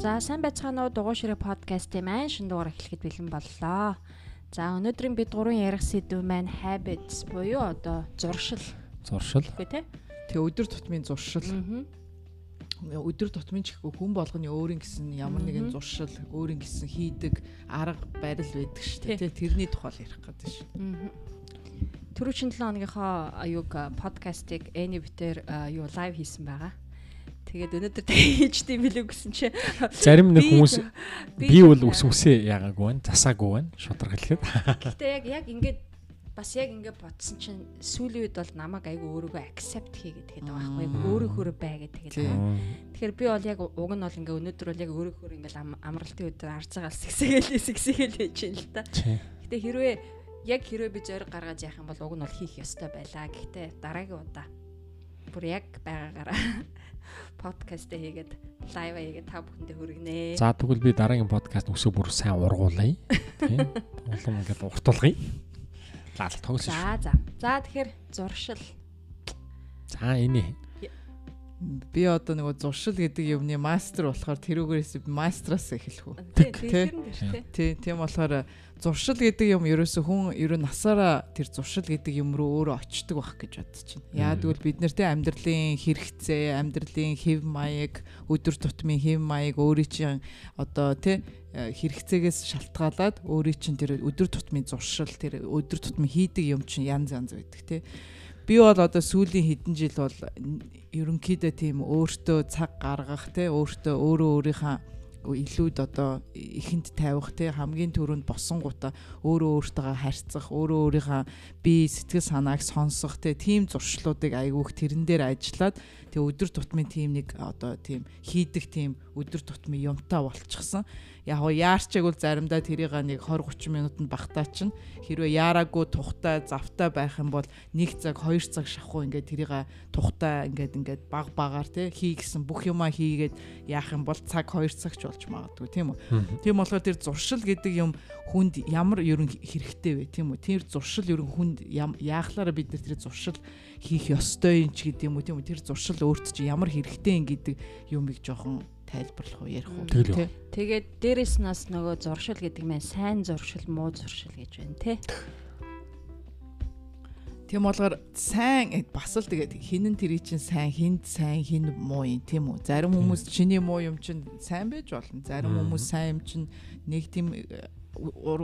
За сайн байцгаана уу дугуй ширээ подкастын маань шинэ дугаар эхлэхэд бэлэн боллоо. За өнөөдрийн бид гурван ярих сэдв маань habits буюу одоо зуршил. Зуршил. Үгүй тий? Тэгээ өдөр тутмын зуршил. Өдөр тутмын ч гэхгүй хүн болгоны өөрийн гэсэн ямар нэгэн зуршил, өөрийн гэсэн хийдэг арга барил байдаг шүү дээ. Тэ тэрний тухай ярих гэдэг шүү. Түрүү чин 7 хоногийнхоо аюуг подкастыг битэр юу лайв хийсэн байгаа. Тэгээд өнөөдөр хийж тийм билүү гэсэн чи зарим нэг хүмүүс би бол ус үсээ яагаагүй байна. Засаагүй байна. Шудраг хэлэхэд. Гэтэ яг яг ингээд бас яг ингээд бодсон чинь сүүлийн үед бол намайг айгу өөрийгөө accept хийгээд тэгээд байгаа байхгүй өөрийнхөө бай гэдэг тэгээд. Тэгэхээр би бол яг уг нь бол ингээд өнөөдөр бол яг өөрийнхөө ингээд амралтын өдөр арцаагаал сэгсэгээл сэгсэгээл хийж юм л та. Гэтэ хэрвээ яг хэрвээ би зориг гаргаж яах юм бол уг нь бол хийх ёстой байлаа. Гэхдээ дараагийн удаа бүр яг байгаагаараа подкаст хийгээд лайв хийгээд та бүхэндээ хүргэнэ. За тэгвэл би дараагийн подкаст өсөө бүр сайн ургуулъя. Тийм. Улам ингээд уртулгая. Лаалт тоглосон шүү. За за. За тэгэхээр зуршил. За энэ би одоо нөгөө зуршил гэдэг юмны мастер болохоор тэрүүгээрээс мастраас эхлэх үү. Тий, тийм болохоор зуршил гэдэг юм ерөөсө хүн ерөө насаараа тэр зуршил гэдэг юм руу өөрөө очдөг байх гэж бодож байна. Яагад гэвэл бид нартэй амьдралын хэрэгцээ, амьдралын хэв маяг, өдөр тутмын хэв маяг өөрийн чинь одоо тий хэрэгцээгээс шалтгаалаад өөрийн чинь тэр өдөр тутмын зуршил, тэр өдөр тутмын хийдэг юм чинь янз янз байдаг тий би бол одоо сүүлийн хэдэн жил бол ерөнхийдөө тийм өөртөө цаг гаргах те өөртөө өөрөө өөрийнхөө илүүд одоо ихэнд тавих те хамгийн түрүүнд босонгуудаа өөрөө өөртөөгөө харьцах өөрөө өөрийнхөө бие сэтгэл санааг сонсох те тийм зуршлуудыг айгүйх тэрэн дээр ажиллаад тэгээ өдөр тутмын тийм нэг одоо тийм хийдэг тийм өдөр тутмын юмтаа болчихсон яг уу яарчааг бол заримдаа тэрийг нэг 20 30 минутанд багтаа чинь хэрвээ яараагүй тухтай завтай байх юм бол 1 цаг 2 цаг шахуу ингээд тэрийг тухтай ингээд ингээд баг багаар те хий гэсэн бүх юмаа хийгээд яах юм бол цаг 2 цагч болж магадгүй тийм үү? Тийм болохоор тэр зуршил гэдэг юм хүнд ямар ерөн хэрэгтэй вэ тийм үү? Тэр зуршил ерөн хүнд яахлаараа бид нар тэр зуршил хийх ёстой юм ч гэдэг юм уу тийм үү? Тэр зуршил өөрт чи ямар хэрэгтэй юм гэдэг юмыг жоохон тайлбарлах уу ярих уу тий. Тэгээд дээрэс нас нөгөө зуршил гэдэг маань сайн зуршил, муу зуршил гэж байна тий. Тийм болохоор сайн бас л тэгээд хинэн тэрий чинь сайн хинд сайн хин муу юм тийм үү. Зарим хүмүүс чиний муу юм чинь сайн байж болно. Зарим хүмүүс сайн юм чинь нэг тийм өөр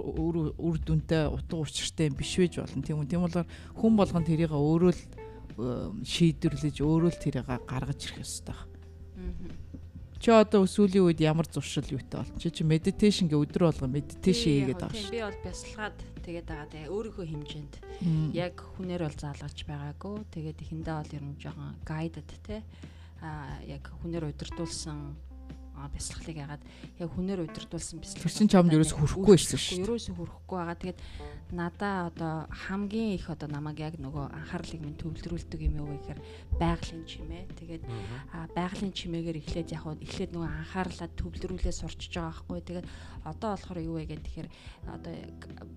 үр дүнтэй утга учиртай биш байж болно. Тийм үү. Тийм болохоор хүн болгон тэрийг өөрөө л шийдвэрлэж өөрөө л тэрийг гаргаж ирэх ёстой. Аа Чи одоо сүүлийн үед ямар зуршил юутай бол? Чи чи медитейшн гэ өдөр болго медитейшн хийгээд байгаа шүү. Би бол бясалгаад тэгээд байгаа. Тэгээ өөрийнхөө хэмжээнд яг хүнээр бол заалгаж байгаагүй. Тэгээд эхэндээ бол ер нь жоохон гайдад те. А яг хүнээр удирдуулсан бясалгалыг ягаад яг хүнээр удирдуулсан бясалгал. Тэр чинь чамд ерөөс хүрхгүй байсан шүү. Ерөөсөө хүрхгүй байгаа. Тэгээд надаа одоо хамгийн их одоо намайг яг нөгөө анхаарлыг минь төвлөрүүлдэг юм юу гэхээр байгалийн чимээ. Тэгээд байгалийн чимээгээр эхлээд яг эхлээд нөгөө анхаарлаа төвлөрүүлээ сурчиж байгаа байхгүй. Тэгээд одоо болохоор юу вэ гэдэг тэгэхээр одоо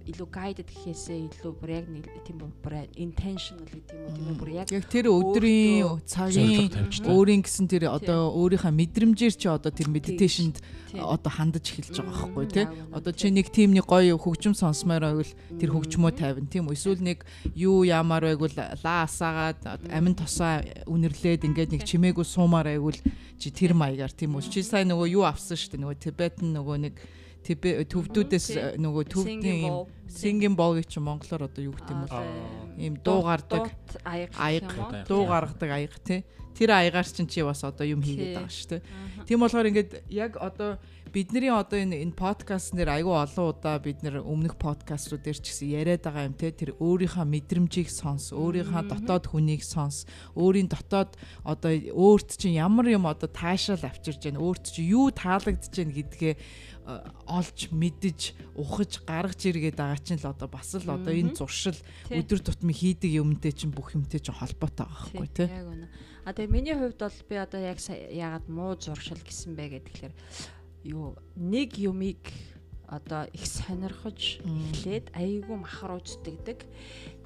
илүү guided гэхээсээ илүү бүр яг тийм бүр intentional гэдэг юм уу тийм бүр яг яг тэр өдрийн цагийн өөрийн гэсэн тэр одоо өөрийнхөө мэдрэмжээр чи одоо тэр медитейшнд одоо хандаж эхэлж байгаа байхгүй тий. одоо чи нэг тийм нэг гоё хөгжим сонсмоор байвал тэр хөгжмөө тавина тийм үү? Эсвэл нэг юу яамаар байгвал лаа асаагаад амин тосоо үнэрлээд ингээд нэг чимээгүй суумаар байгвал чи тэр маягаар тийм үү? Чи сайн нөгөө юу авсан шүү дээ? Нөгөө тибетэн нөгөө нэг төвдүүдээс нөгөө төвдийн юм singing bowl гэж чи монголоор одоо юу гэх юм бол ийм дуу гардаг аяга дуу гаргадаг аяга тий тэр аягаар чинь чи бас одоо юм хийгээд байгаа шүү дээ. Тийм болохоор ингээд яг одоо бидний одоо энэ энэ подкаст нэр айгүй олон удаа бид нэр өмнөх подкастууд дээр ч гэсэн яриад байгаа юм те. Тэр өөрийнхөө мэдрэмжийг сонс, өөрийнхөө дотоод хүнийг сонс, өөрийн дотоод одоо өөрт чинь ямар юм одоо таашаал авчирж байна, өөрт чинь юу таалагдж байна гэдгээ олж мэдж ухаж гаргаж иргээд байгаа чинь л одоо бас л одоо энэ зуршил өдөр тутмын хийдэг юмтэй чинь бүх юмтэй чинь холбоотой байгаа байхгүй тий. Яг үнэ. А тэгээ миний хувьд бол би одоо яг яагаад муу зуршил гэсэн бэ гэхээр юу нэг юмыг одоо их сонирхож эхлээд айгүй махар үздэгдэг.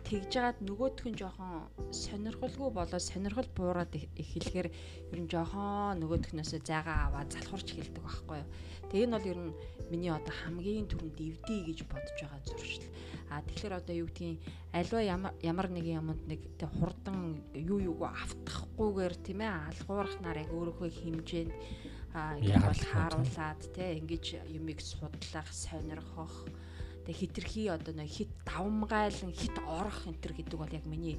тэгж жагаад нөгөөх нь жоохон сонирхолгүй болоод сонирхол буураад эхлэхээр ер нь жоохон нөгөөхнөөсөө зайгаа аваад залхуурч эхэлдэг байхгүй юу. Тэгээ энэ бол ер нь миний одоо хамгийн түрүүнд эвдээ гэж бодож байгаа зуршил. А тэгэхээр одоо юу гэдгийг альва ямар ямар нэгэн юмд нэг тэг хурдан юу юуг автахгүйгээр тийм ээ алгуурахнаар яг өөрийнхөө хэмжээнд ингэ бол хааруулад тий ингэж юмыг судлах, сонирхох тэг хитрхи одоо нэг хит давмгайлан хит орох энэ төр гэдэг бол яг миний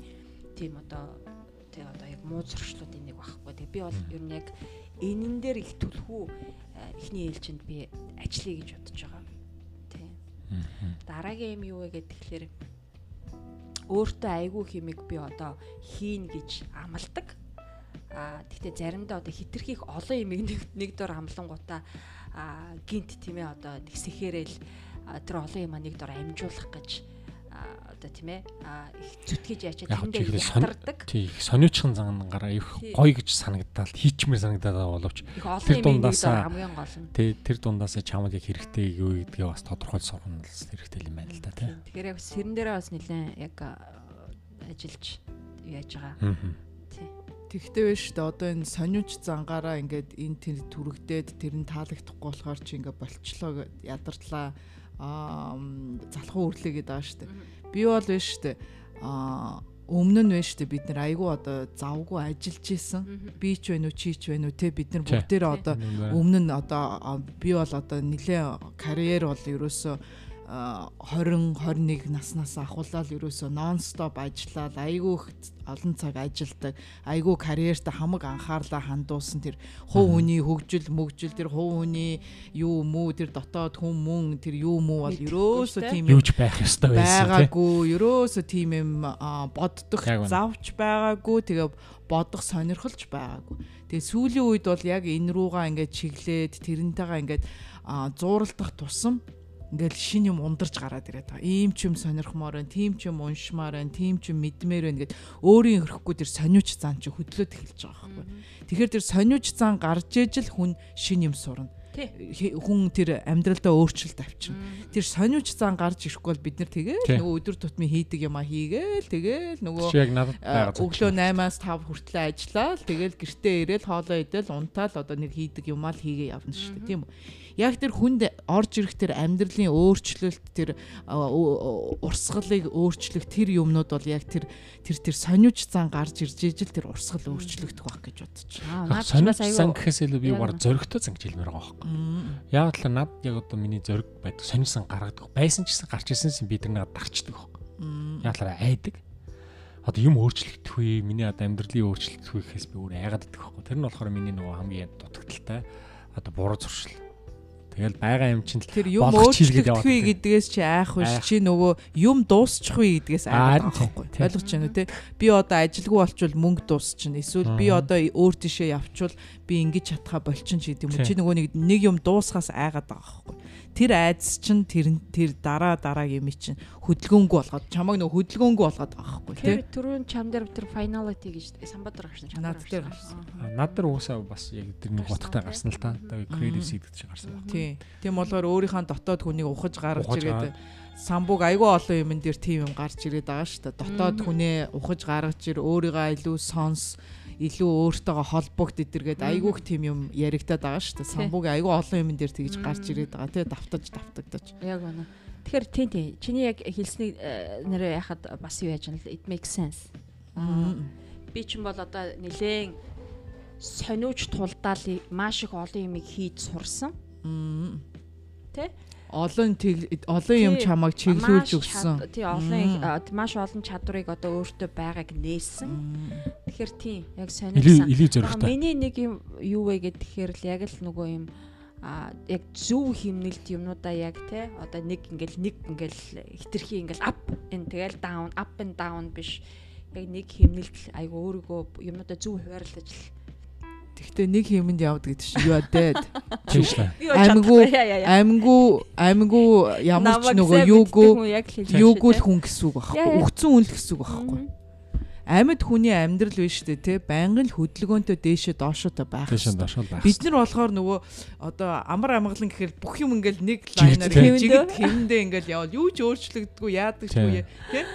тийм одоо тий одоо яг муу зуршлуудын нэг багхгүй. Тэг би бол ер нь яг энэн дээр их түлхүү эхний ээлжинд би ажиллая гэж бодож байгаа. Тий. Дараагийн юм юу вэ тэгэхээр өөртөө айгүй хэмиг би одоо хийн гэж амладаг. А тэгтээ заримдаа одоо хитрхийх олон юмыг нэг дор амлангуудаа гинт тийм ээ одоо нэг сэхэрэл тэр олон юм нэг дор амжуулах гэж одоо тийм ээ их зүтгэж яачаа тэндээ ятардаг. Тий их сониучхан зангараа их гоё гэж санагдаад хийчмээр санагдаад байгаа боловч тэр дундаасаа хамгийн гол нь тий тэр дундаасаа чамд яг хэрэгтэй юу гэдгийг бас тодорхойлж сурах нь хэрэгтэй юм байна л да тий. Тэгэхээр яг сэрэн дээрээ бас нэлээд яг ажиллаж яаж байгаа. Тий. Тэгтээ биш үү одоо энэ сониуч зангаараа ингээд энэ тэр түрэгдээд тэр нь таалагдахгүй болохоор чи ингээд болчлоо ядартлаа аа залхуу үрлээ гэдэг байгаа шүү дээ. Би бол биш шүү дээ. Аа өмнө нь шүү дээ бид нар айгүй одоо завгүй ажиллаж исэн. Би ч байна уу чи ч байна уу те бид нар бүгдээрээ одоо өмнө нь одоо би бол одоо нилээ карьер бол ерөөсөө 20 21 наснаас ахуулаад ерөөсөө нонстоп ажиллаад айгүй олон цаг ажилдаг айгүй карьерт хамаг анхаарлаа хандуулсан тэр хуу хүний хөгжил мөгжил тэр хуу хүний юу мүү тэр дотоод хүн мөн тэр юу мүү бол ерөөсөө тийм юуж байх ёстой байсан байгаагүй ерөөсөө тийм юм боддох завч байгаагүй тэгээ бодох сонирхолж байгаагүй. Тэгээ сүүлийн үед бол яг энэ руугаа ингээд чиглээд тэрнтэйгээ ингээд зууралдах тусам ингээл шин юм ундарч гараад ирээд байгаа. Ийм ч юм сонирхмоор байна, тийм ч юм уншмаар байна, тийм ч юм мэдмээр байна гэд өөрийн хөрөхгүй тэр сониуч зан чи хөдлөөд эхэлж байгаа байхгүй. Тэгэхээр тэр сониуч зан гарч ижил хүн шин юм сурна. Хүн тэр амьдралдаа өөрчлөлт авчирна. Тэр сониуч зан гарч ирэхгүй бол бид нар тэгээд нөгөө өдөр тутмын хийдэг юм а хийгээл тэгээд нөгөө өглөө 8-аас 5 хүртэл ажиллаад тэгээд гэртээ ирээл хоолоо идэл унтаал одоо нэг хийдэг юм а л хийгээ явна шүү дээ. Тийм үү яг тэр хүнд орж ирэх тэр амьдралын өөрчлөлт тэр урсгалыг өөрчлөх тэр юмнууд бол яг тэр тэр тэр сониуч зан гарч ирж ижил тэр урсгал өөрчлөгдөх байх гэж бодож байна. Сониуч зан гэхээс илүү би баг зөрөгтэй зан гэж хэлмээр байгаа байхгүй. Яг л над яг одоо миний зөрөг байдаг сониуч зан гаргадаг. Байсан ч гэсэн гарч ирсэн би тэр нэг дарчдаг байхгүй. Яг л айдаг одоо юм өөрчлөгдөх үе миний одоо амьдралын өөрчлөлт үеэс би өөр айгаад идэх байхгүй. Тэр нь болохоор миний нөгөө хамгийн дутагдaltaй одоо буруу зуршил. Тэгэл байгаа юм чинь тэр юм өөрчлөгдөхгүй гэдгээс чи айх биш. Чи нөгөө юм дуусчихгүй гэдгээс айх байхгүй. Ойлгож байна үү те би одоо ажилгүй болчвол мөнгө дуусчихна эсвэл би одоо өөр тишээ явчвал би ингэж чадхаа болчин ч гэдэг юм чи нөгөө нэг нэг юм дуусхаас айгаад байгаа байхгүй. Тэр айдас чинь тэр тэр дараа дараа юм чинь хөдөлгөөнгөө болгоод чамайг нөх хөдөлгөөнгөө болгоод байгаа байхгүй. Тийм түрүүн чам дээр тэр finality гэж самбадар гарсан чам над дээр гарсан. Над дээр уусаа бас яг тэр нэг готхтой гарсан л та. Creative seed гэж гарсан байна. Тийм тийм болохоор өөрийнхөө дотоод хүнийг ухаж гаргаж ирээд самбуг айгүй олон юмн дээр тийм юм гарч ирээд байгаа шүү дээ. Дотоод хүнээ ухаж гаргаж ир өөрийгөө илүү сонс илүү өөртөөгөө холбогд идэргээд айгүйх тийм юм яригадаад байгаа шүү дээ. Самбууг айгүй олон юм дээр тэгж гарч ирээд байгаа. Тэгээ давтаж давтагдаж. Яг байна. Тэгэхээр тийм тийм. Чиний яг хэлсний э, нэрээ яхад бас юу яаж юм л it makes sense. Би ч юм бол одоо нилээн сониуч тулдаал маш их олон юмыг хийж сурсан. Тэ? Олон олон юм чамайг чиглүүлж өгсөн. Тий олон маш олон чадварыг одоо өөртөө байгааг нээсэн. Тэгэхээр тий яг сонирхсан. Миний нэг юм юу вэ гэхээр л яг л нөгөө юм а яг зөв химнэлт юмнуудаа яг те одоо нэг ингээл нэг ингээл хитрхи ингээл up энэ тэгэл down up and down биш яг нэг химнэлт айгу өөрийгөө юмнуудаа зөв хуваарлаж л Тэгтээ нэг юмд явдаг гэдэг чинь юу адээд. Амигүй амигүй амигүй ямар ч нөгөө юугүй юугүй л хүн гэсэн үг байхгүй. Өгцөн үн л гэсэн үг байхгүй. Амьд хүний амьдрал биш үү те? Байнгын л хөдөлгөөнтэй дээшээ доошоо байх. Бид нар болохоор нөгөө одоо амар амгалан гэхээр бүх юм ингээл нэг лайнаар жигд хэмдэ ингээл явал. Юу ч өөрчлөгддөггүй яадаг ч үе те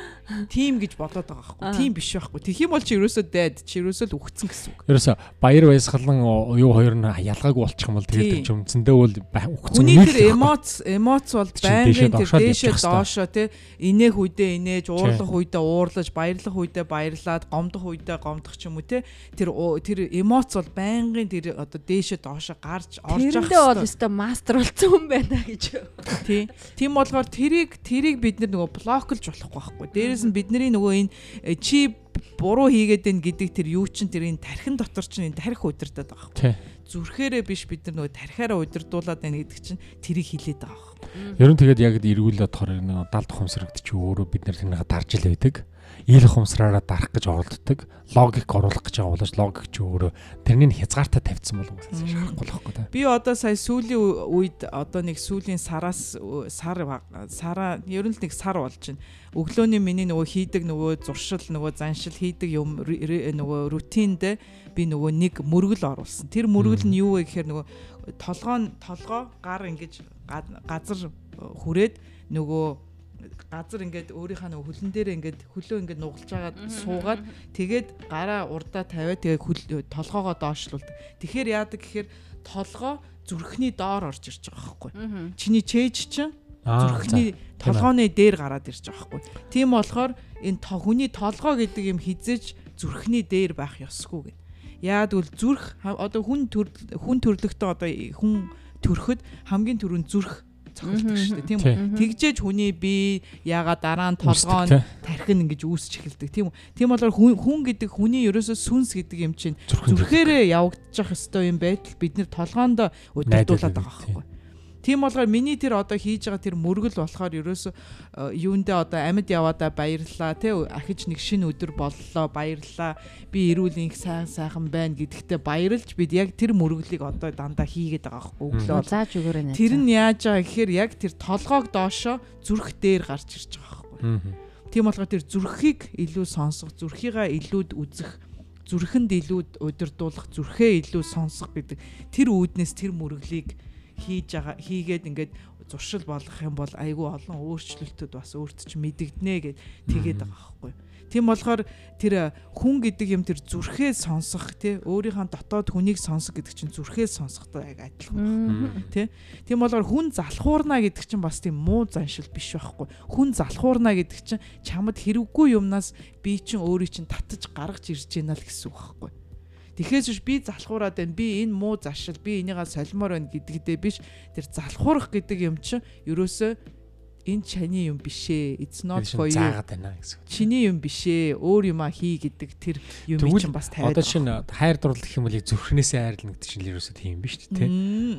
Тим гэж бодоод байгаа байхгүй. Тим биш байхгүй. Тэгэх юм бол чи ерөөсөө дайд чи ерөөсөө л үхсэн гэсэн үг. Ерөөсөө баяр баясгалан юу хоёр нь ялгаагүй болчих юм бол тэгээд ч өмцөндөө бол үхсэн. Хүний тэр эмоц эмоц бол байнгын тэр дээшээ доошоо тий инээх үедээ инээж уурлах үедээ уурлаж баярлах үедээ баярлаад гомдох үедээ гомдох ч юм уу тий тэр тэр эмоц бол байнгын тэр одоо дээшээ доошоо гарч орж явах. Тэрэндээ бол өстой мастер болсон юм байна гэж. Тий. Тийм болохоор тэрийг тэрийг бид нөгөө блоклж болохгүй байхгүй. Дээрээс нь бидний нөгөө энэ э, чи буруу хийгээд байна гэдэг тэр юу чин тэр энэ тархин дотор чинь энэ тарих удирдах байгаа байхгүй. Зүрхээрээ биш бид нар нөгөө тархиараа удирдуулад байна гэдэг чинь тэрийг хилээд байгаа. Ер нь тэгээд яг эргүүлээд болохоор нөгөө далд ухамсарагд чи өөрөө бид нар тэрнийг дарж л байдаг ил ухамсараараа дарах гэж оролддог. Логик оруулах гэж болооч логик ч өөрөө тэрнийг хязгаартаа тавьсан болов уу шахахгүй л байхгүй да. Би одоо сая сүүлийн үед одоо нэг сүүлийн сараас сар сараа ер нь л нэг сар болж байна. Өглөөний миний нөгөө хийдэг нөгөө зуршил нөгөө заншил хийдэг юм нөгөө рутиндээ би нөгөө нэг мөргөл оруулсан. Тэр мөргөл нь юу вэ гэхээр нөгөө толгоо толгоо гар ингэж газар хүрээд нөгөө газар ингээд өөрийнхөө нэг хөлн дээр ингээд хөлөө ингээд нугалж агаад суугаад тэгээд гараа урдаа тавиад тэгээд толгоогоо доошлуулдаг. Тэгэхээр яадаг гэхээр толгоо зүрхний доор орж ирж байгаа байхгүй. Чиний чэйж чинь зүрхний толгооны дээр гараад ирж байгаа байхгүй. Тийм болохоор энэ хүний толгоо гэдэг юм хизээж зүрхний дээр байх ёсгүй гэн. Яад бол зүрх одоо хүн хүн төрлөختөө одоо хүн төрөхөд хамгийн түрүүнд зүрх цогцолдог шүү дээ. тийм үү тэгжээж хүний би яага дараа нь толгоо нь тархин ингэж үүсч эхэлдэг. Тийм үү тийм болохоор хүн гэдэг хүний ерөөсөө сүнс гэдэг юм чинь зүрхээрээ явагдчих хэвээр юм байтал бид нэр толгоонд удирдуулаад байгаа байхгүй Тийм болохоор миний тэр одоо хийж байгаа тэр мөргөл болохоор ерөөсө юундээ одоо амьд яваадаа баярлаа тий ахиж нэг шинэ өдөр боллоо баярлаа би эрүүл инх сайн сайхан байна гэдэгтээ баярлж бид яг тэр мөргөлийг одоо дандаа хийгээд байгаа өглөө. Зааж өгөөрэй Тэр нь яаж байгаа гэхээр яг тэр толгоог доошоо зүрх дээр гарч ирж байгаа байхгүй Тийм болохоор тэр зүрхийг илүү сонсох зүрхийгаа илүүд үзэх зүрхэнд илүү удирдуулах зүрхээ илүү сонсох гэдэг тэр үүднээс тэр мөрөглийг хийж байгаа хийгээд ингээд зуршил болгох юм бол айгүй олон өөрчлөлтүүд бас өөрт чинь мэдэгднэ гэд тэгээд байгаа байхгүй. Тийм болохоор тэр хүн гэдэг юм тэр зүрхээ сонсох тий өөрийнхөө дотоод хүнийг сонсох гэдэг чинь зүрхээ сонсохтой яг адилхан тий. Тийм болохоор хүн залхуурна гэдэг чинь бас тийм муу заншил биш байхгүй. Хүн залхуурна гэдэг чинь чамд хэрэггүй юмнаас би чинь өөрийг чинь татаж гаргаж ирж байна л гэсэн үг байхгүй Тэгэхээс биш би залхуураад байна. Би энэ муу зашил, би энийгээ солимоор байна гэдэгдээ биш. Тэр залхуурах гэдэг юм чинь ерөөсөө энэ чаны юм бишээ. It's not for you. Заагаад байна гэсэн. Чиний юм бишээ. Өөр юм а хий гэдэг тэр юм чинь бас тавиад. Одоо шинэ хайр дурлал гэх юм бол зүрхнээсээ хайрлна гэдэг чинь ерөөсөө тийм биш үү те.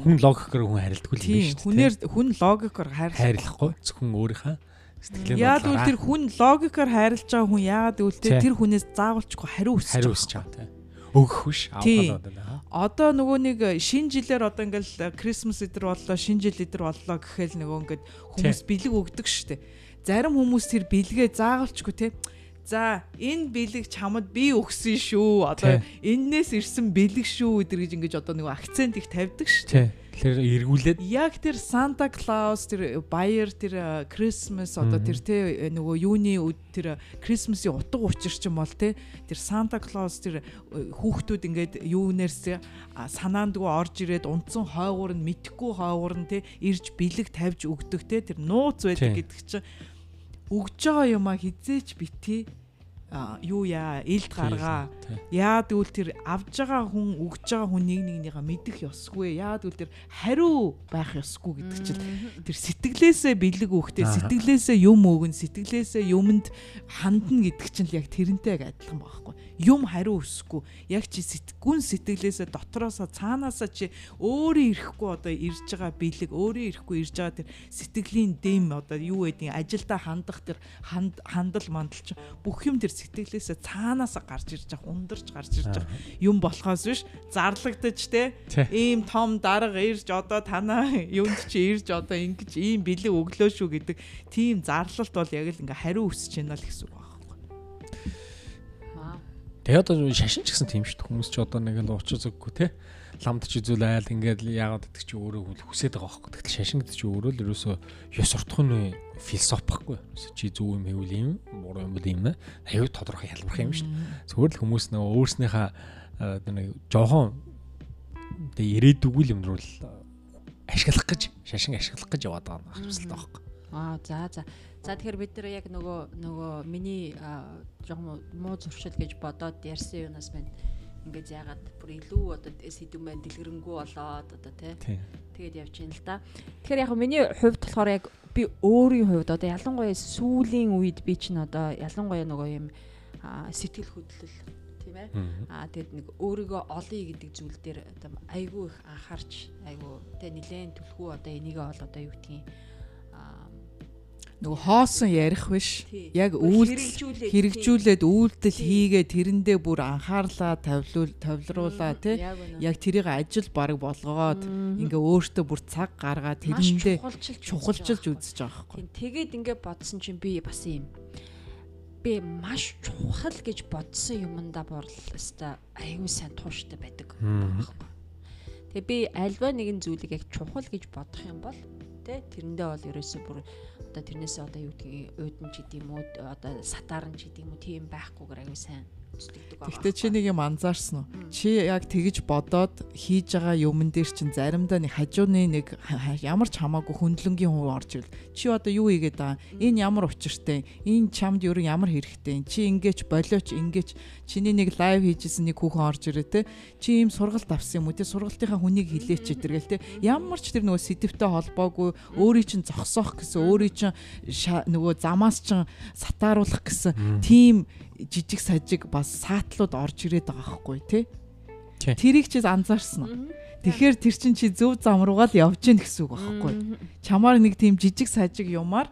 Хүн логикоор хүн хайрладаг юм биш үү? Хүнээр хүн логикоор хайрлахгүй зөвхөн өөрийнхөө сэтгэлээ Яг үл тэр хүн логикоор хайрлаж байгаа хүн яагаад гэвэл тэр хүнээс заавалчгүй хариу өсч хариу өсч байгаа те өгөх биш авах одоо нөгөө нэг шинэ жилээр одоо ингээл Christmas өдр боллоо шинэ жил өдр боллоо гэхэл нөгөө ингээд хүмүүс бэлэг өгдөг штэ зарим хүмүүс тэр бэлгээ заагалчгүй те За энэ бэлэг чамд би өгсөн шүү. Одоо эннээс ирсэн бэлэг шүү гэдэр гэж ингэж одоо нэг акцент их тавьдаг шүү. Тэгэхээр эргүүлээд. Яг тэр Санта Клаус тэр баяр тэр Christmas одоо тэр те нөгөө юуны тэр Christmas-ийн утга учир ч юм бол те тэр Санта Клаус тэр хүүхдүүд ингээд юунээрс санаандгүй орж ирээд унтсан хойгуур нь мэдхгүй хойгуур нь те ирж бэлэг тавьж өгдөг те тэр нууц байдаг гэдэг чинь. Өгж байгаа юм а хизээч битгий юу яа? Элд гаргаа. яад үл тэр авж байгаа хүн өгж байгаа хүн нэг нэгнийгаа мэдэх ёсгүй. Яад үл тэр хариу байх ёсгүй гэдэг чинь тэр сэтгэлээсээ бэлэг өгөхтэй сэтгэлээсээ юм өгөн сэтгэлээсээ юмд хандна гэдэг чинь яг тэрнтэй адилхан байхгүй юм хариу өсөхгүй. Яг чи сэтгүүн сэтгэлээсээ дотроосоо цаанаасаа чи өөрөө ирэхгүй одоо ирж байгаа бэлэг өөрөө ирэхгүй ирж байгаа тэр сэтгэлийн дэм одоо юу гэдэг ажилдаа хандах тэр хандал мандал чи бүх юм тэр сэтгэлээсээ цаанаас гарч ирж байгаа ундарч гарч ирж байгаа юм болохоос биш. Зарлагдаж те. Ийм том дарга ирж одоо танаа юунд чи ирж одоо ингэж ийм бэлэг өглөө шүү гэдэг тийм зарлалт бол яг л ингээ хариу өсөж байна л гэсэн үг Тэгээ одоо шашин ч гэсэн тийм шүү дээ. Хүмүүс ч одоо нэг л уучаа зүггүй те. Ламд ч үзүүл айл ингээд яагаад гэдэг чи өөрөө хүсээд байгаа байхгүй. Тэгтэл шашин гэдэг чи өөрөө л ерөөсөө ёс суртахууны философи байхгүй. Чи зөв юм хэвэл юм, буруу юм бол юм. Аюу тодорхой ялбарх юм шүү дээ. Зүгээр л хүмүүс нөгөө өөрснийхээ нэг жоохон тэгээ ирээдүггүй юм руу л ашиглах гэж шашин ашиглах гэж яваад байгаа юм байна байхгүй. Аа за за. За тэгэхээр бид нар яг нөгөө нөгөө миний жоохон муу зуршил гэж бодоод ярьсан юунаас байна. Ингээд яагаад бүр илүү одоо сэдвэн байна дэлгэрэнгүй болоод одоо тий. Тэгээд явж байна л да. Тэгэхээр яг миний хувьд болохоор яг би өөрийн хувьд одоо ялангуяа сүүлийн үед би чинь одоо ялангуяа нөгөө юм сэтгэл хөдлөл тийм ээ. Аа тэгэд нэг өөрийгөө олъё гэдэг зүйл дээр одоо айгүй их анхаарч айгүй тэ нилээн түлхүү одоо энийгээ бол одоо юу гэдгийг нөгөө хоосон ярих биш. Яг үйлдэл хэрэгжүүлээд үйлдэл хийгээ тэрэндээ бүр анхаарлаа тавилуул тавилруулаа тий. яг тэрийг ажил баг болгоод ингээ өөртөө бүр цаг гаргаад тэрэндээ чухалчилж үзэж байгаа байхгүй. тэгээд ингээ бодсон чинь би бас юм би маш чухал гэж бодсон юмдаа борлоо аюу сайн тууштай байдаг байхгүй. Тэгээ би альва нэгэн зүйлийг яг чухал гэж бодох юм бол тэ тэрэндээ бол ерөөсөө бүр одоо тэрнээсээ одоо юу гэдгийг уудан ч гэдэм үү одоо сатаарн ч гэдэм үү тийм байхгүйгээр аягүй сайн үзтгдэг байна. Гэхдээ чи нэг юм анзаарсан уу? Чи яг тэгж бодоод хийж байгаа юмн дээр чинь заримдаа нэг хажууны нэг ямар ч хамаагүй хөндлөнгийн хувь орж ирэл. Чи одоо юу хийгээд байгаа? Энэ ямар учиртай? Энэ чамд юу ямар хэрэгтэй? Чи ингээч болооч ингээч чиний нэг лайв хийжсэн нэг хүүхэн орж ирээ те. Чи ийм сургалт авсан юм уу те? Сургалтынхаа хүнийг хилээч гэдэргээл те. Ямар ч тэр нөгөө сэдвтэй холбоогүй өөрийн чинь зогсоох гэсэн өөрийн чинь нөгөө замаас чинь сатааруулах гэсэн тийм жижиг сажиг бас саатлууд орж ирээд байгаа байхгүй тий. Тэрийг чи анзаарсан уу? Тэгэхээр тэр чин чи зөв зам руугаа л явж гин гэсэн үг байхгүй. Чамаар нэг тийм жижиг сажиг юмар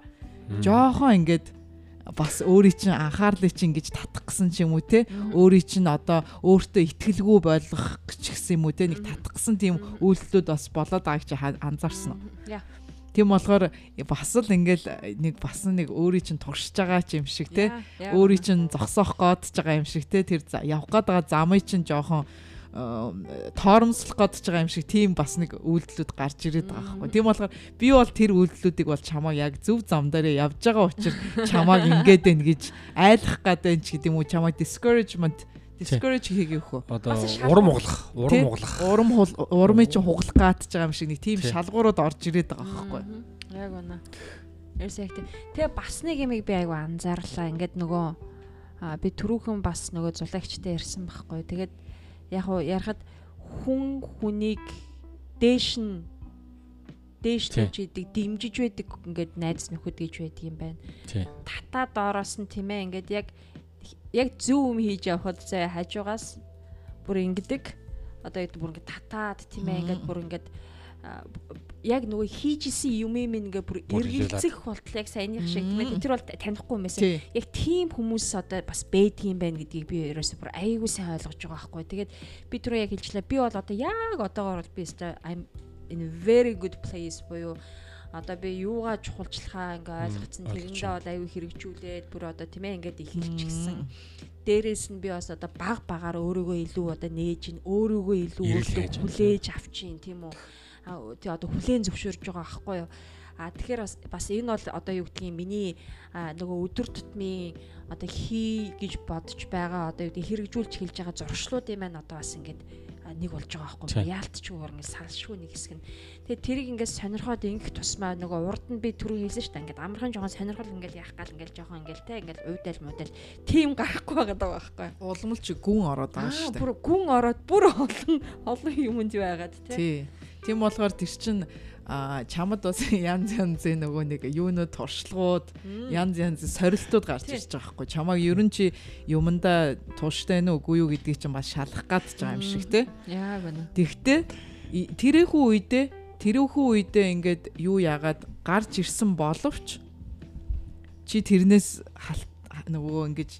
жоохон ингээд бас өөрийн чинь анхаарлыг чинь ингэж татах гэсэн ч юм уу те өөрийн чинь одоо өөртөө ихтгэлгүй болгох ч гэсэн юм уу те нэг татах гэсэн тийм үйлдэлүүд бас болоод байгааг чи анзаарсан уу? Тийм болохоор бас л ингээл нэг бас нэг өөрийн чинь туршиж байгаа ч юм шиг те. Өөрийн чинь зогсоох гээд ч байгаа юм шиг те. Тэр явах гээд байгаа замыг чинь жоохон тоормслох гээд ч байгаа юм шиг тийм бас нэг үйлдэлүүд гарч ирээд байгаа байхгүй. Тийм болохоор би бол тэр үйлдэлүүдийг бол чамаа яг зөв зам дээр явж байгаа учраас чамааг ингээд байна гэж айлах гээд байна ч гэдэм үү чамаа discouragement discourage хийгээгүй хөө. Одоо урам углах, урам углах. Урам урмыг чинь хуглах гаатж байгаа юм шиг нэг тийм шалгуурууд орж ирээд байгаа байхгүй. Яг үнэ. Ерөөсөө яг тийм. Тэгээ бас нэг юм би айгу анзаарлаа. Ингээд нөгөө би түрүүхэн бас нөгөө зулагчтай ярьсан байхгүй. Тэгээд яг уу ярахад хүн хүнийг дээш нь дээш тавьж идэг дэмжиж байдаг ингээд найз нөхөд гэж байдаг юм байна. Татаа доороос нь тийм ээ ингээд яг яг зөв юм хийж явхад зэ хажуугаас бүр ингэдэг одоо яг бүр ингэ татаад тийм ээ ингээд бүр ингээд яг нөгөө хийжсэн юм юм ингээ бүр эргэлзэх болтол яг саяных шиг тийм ээ тэр бол танихгүй юм байсан. Яг тийм хүмүүс одоо бас юм байна гэдгийг би ерөөсөө бүр айгүй сайн ойлгож байгаа байхгүй. Тэгээд би түрүү яг хэлжлээ. Би бол одоо яг одоогоор бол би өстой I'm in a very good place буюу одоо би юугаа чухалчлахаа ингээ ойлгоцсон тэрэндээ бол аюу хэрэгжүүлээд бүр одоо тийм ээ ингээд ихэлчихсэн. Дээрээс нь би бас одоо баг багаар өөрийгөө илүү одоо нээж ин өөрийгөө илүү өөртөө хүлээж авчин тийм үү. Тий одоо хүлээн зөвшөөрж байгаа аахгүй юу. А тэгэхээр бас бас энэ бол одоо юу гэдгийг миний нөгөө өдөр тутмын одоо хий гэж бодож байгаа одоо юу гэдгийг хэрэгжүүлж хэлж байгаа зуршлууд юм байна одоо бас ингээд нэг болж байгаа байхгүй яалтчгүй ингээд салшгүй нэг хэсэг нь. Тэгээ тэрийг ингээд сонирхоод ингэх тусмаа нөгөө урд нь би түрүү хэлсэн шүү дээ ингээд амархан жоохон сонирхол ингээд яах гал ингээд жоохон ингээд те ингээд уйдал мудаал тийм гарахгүй байгаа байхгүй. Улмал чи гүн ороод байгаа шүү дээ бүр гүн ороод бүр олон олон юмд байгаад те. Тийм болохоор тэр чин а чамд бас янз янзын нөгөө нэг юунууд туршлагууд янз янз сорилтууд гарч ирж байгаа хгүй. Чамайг ерөн чи юмдаа тууштай нь үгүй юу гэдгийг чинь бас шалах гад байгаа юм шиг те яг байна. Тэгтээ тэрээхүү үедээ тэрүүхүү үедээ ингээд юу яагаад гарч ирсэн боловч чи тэрнээс нөгөө ингэж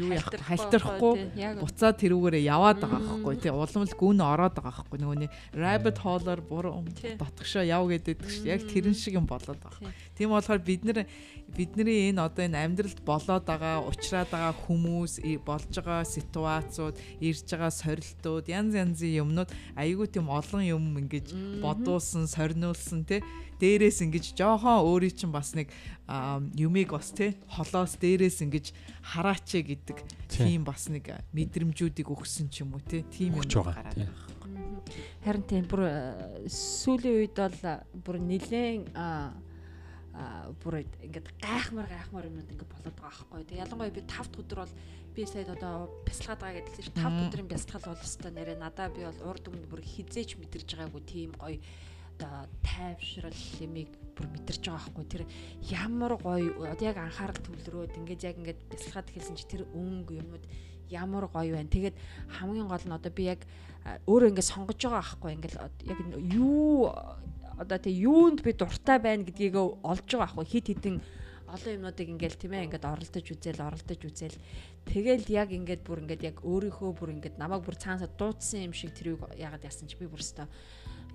юу яах хальтрахгүй буцаад тэрүүгээрээ яваад байгаа байхгүй. Тий улам л гүн ороод байгаа байхгүй. Нөгөө нэг rabbit hole-оор буруу дотгошоо яв гэдэг чинь яг тэрэн шиг юм болоод байгаа. Тийм болохоор бид нар бидний энэ одоо энэ амьдралд болоод байгаа ухраад байгаа хүмүүс болж байгаа ситуацууд ирж байгаа сорилтууд янз янзын юмнууд айгүй тийм олон юм ингэж бодуулсан сорниулсан тий дээрээс ингэж жоохон өөрийн чинь бас нэг юмыг бас тий холоос дээрээс ингэж хараач гэдэг тийм бас нэг мэдрэмжүүдийг өгсөн ч юм уу тий тийм юм гараад байна. Харин тийм бүр сүүлийн үед бол бүр нилээн бүр ингээд гайхмар гайхмар юмнууд ингээд болоод байгаа байхгүй. Тэг ялангуяа би 5 дахь өдөр бол би сая одоо бясалгаад байгаа гэдэлсэн чинь 5 дахь өдрийн бясалгал бол өстой нэрээ надаа би бол урд өмнө бүр хизээч мэдэрж байгаагүй тийм гоё одоо тайвшрал юмыг бүр мэдэрч байгаа байхгүй тэр ямар гоё одоо яг анхаарал төвлөрөөд ингээд яг ингээд бясалгаад хэлсэн чи тэр өнгө юмнууд ямар гоё байна. Тэгээд хамгийн гол нь одоо би яг өөрөө ингээд сонгож байгаа байхгүй ингээд яг юу одоо тэг юунд би дуртай байна гэдгийг олж байгаа байхгүй хит хитэн олон юмнуудыг ингээл тийм ээ ингээд оролдож үзэл оролдож үзэл. Тэгэл яг ингээд бүр ингээд яг өөрийнхөө бүр ингээд намайг бүр цаанасаа дуудсан юм шиг тэрийг яагаад яасан чи? Би бүр өстой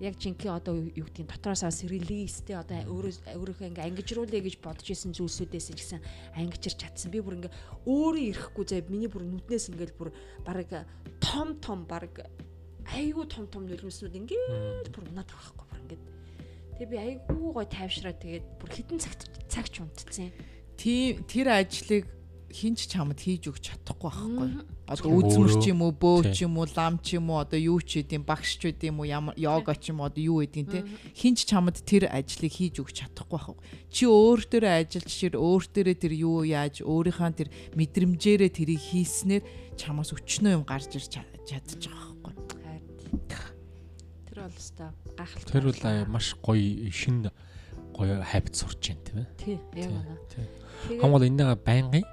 яг жинхэнэ одоо юу гэдгийг дотроос бас релизтэй одоо өөрөө өөрийнхөө ингээ ангижруулъя гэж бодож исэн зүйлсүүдээс ч гэсэн ангижирч чадсан. Би бүр ингээ өөрөө ирэхгүй зэ миний бүр нүднээс ингээл бүр баг том том баг айгүй том том нулимснууд ингээд бүр унаад байхгүй бүр ингээд Тэгээ би айгүй гой тайвшраа тэгээд бүр хитэн цагт цагч унтцсан. Тийм тэр ажлыг хинч чамд хийж өгч чадахгүй байхгүй. Одоо үзмэр ч юм уу, бөө ч юм уу, лам ч юм уу, одоо юу ч гэдэм багш ч гэдэм үү, ямар йога ч юм уу, одоо юу гэдгийг те хинч чамд тэр ажлыг хийж өгч чадахгүй байхгүй. Чи өөр дээрээ ажиллаж чир өөр дээрээ тэр юу яаж өөрийнхөө тэр мэдрэмжээрээ тэрийг хийснээр чамаас өчнөө юм гарч ирж чадчих байгаа байхгүй. Тэр бол өстой гайхалтай. Тэр бол маш гоё шин гоё хайбт сурч байна тийм ээ. Тий, яг байна. Хамгал энэгээ байнгын